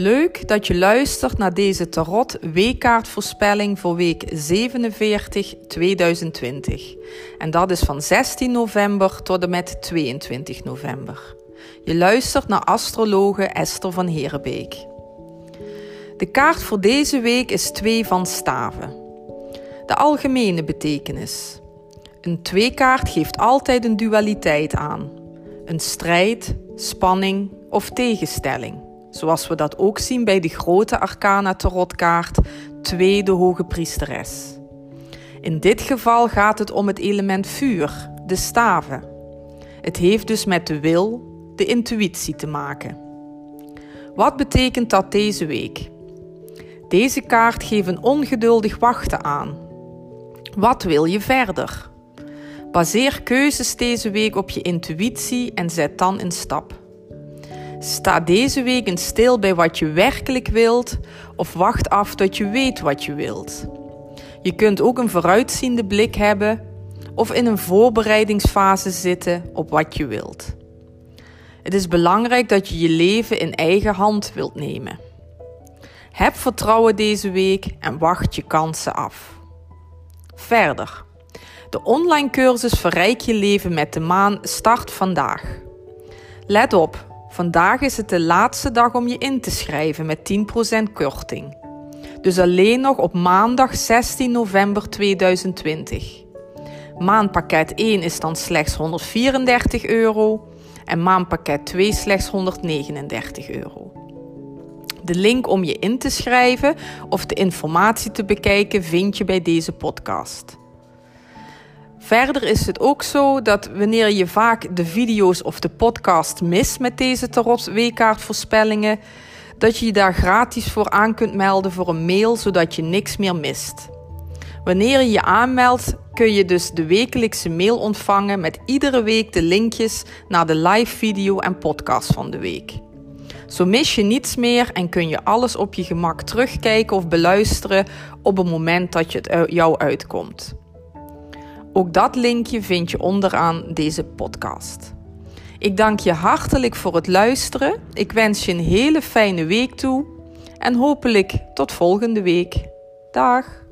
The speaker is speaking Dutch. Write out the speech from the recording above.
Leuk dat je luistert naar deze Tarot weekkaartvoorspelling voor week 47 2020. En dat is van 16 november tot en met 22 november. Je luistert naar astrologe Esther van Herenbeek. De kaart voor deze week is 2 van staven. De algemene betekenis. Een tweekaart geeft altijd een dualiteit aan. Een strijd, spanning of tegenstelling. Zoals we dat ook zien bij de grote arcana tarotkaart 2 de hoge priesteres. In dit geval gaat het om het element vuur, de staven. Het heeft dus met de wil, de intuïtie te maken. Wat betekent dat deze week? Deze kaart geeft een ongeduldig wachten aan. Wat wil je verder? Baseer keuzes deze week op je intuïtie en zet dan een stap. Sta deze week eens stil bij wat je werkelijk wilt of wacht af tot je weet wat je wilt. Je kunt ook een vooruitziende blik hebben of in een voorbereidingsfase zitten op wat je wilt. Het is belangrijk dat je je leven in eigen hand wilt nemen. Heb vertrouwen deze week en wacht je kansen af. Verder. De online cursus Verrijk je leven met de maan start vandaag. Let op, vandaag is het de laatste dag om je in te schrijven met 10% korting. Dus alleen nog op maandag 16 november 2020. Maandpakket 1 is dan slechts 134 euro en maandpakket 2 slechts 139 euro. De link om je in te schrijven of de informatie te bekijken vind je bij deze podcast. Verder is het ook zo dat wanneer je vaak de video's of de podcast mist met deze tarot weekkaartvoorspellingen, dat je je daar gratis voor aan kunt melden voor een mail, zodat je niks meer mist. Wanneer je je aanmeldt, kun je dus de wekelijkse mail ontvangen met iedere week de linkjes naar de live video en podcast van de week. Zo mis je niets meer en kun je alles op je gemak terugkijken of beluisteren op het moment dat je het jou uitkomt. Ook dat linkje vind je onderaan deze podcast. Ik dank je hartelijk voor het luisteren. Ik wens je een hele fijne week toe en hopelijk tot volgende week. Dag.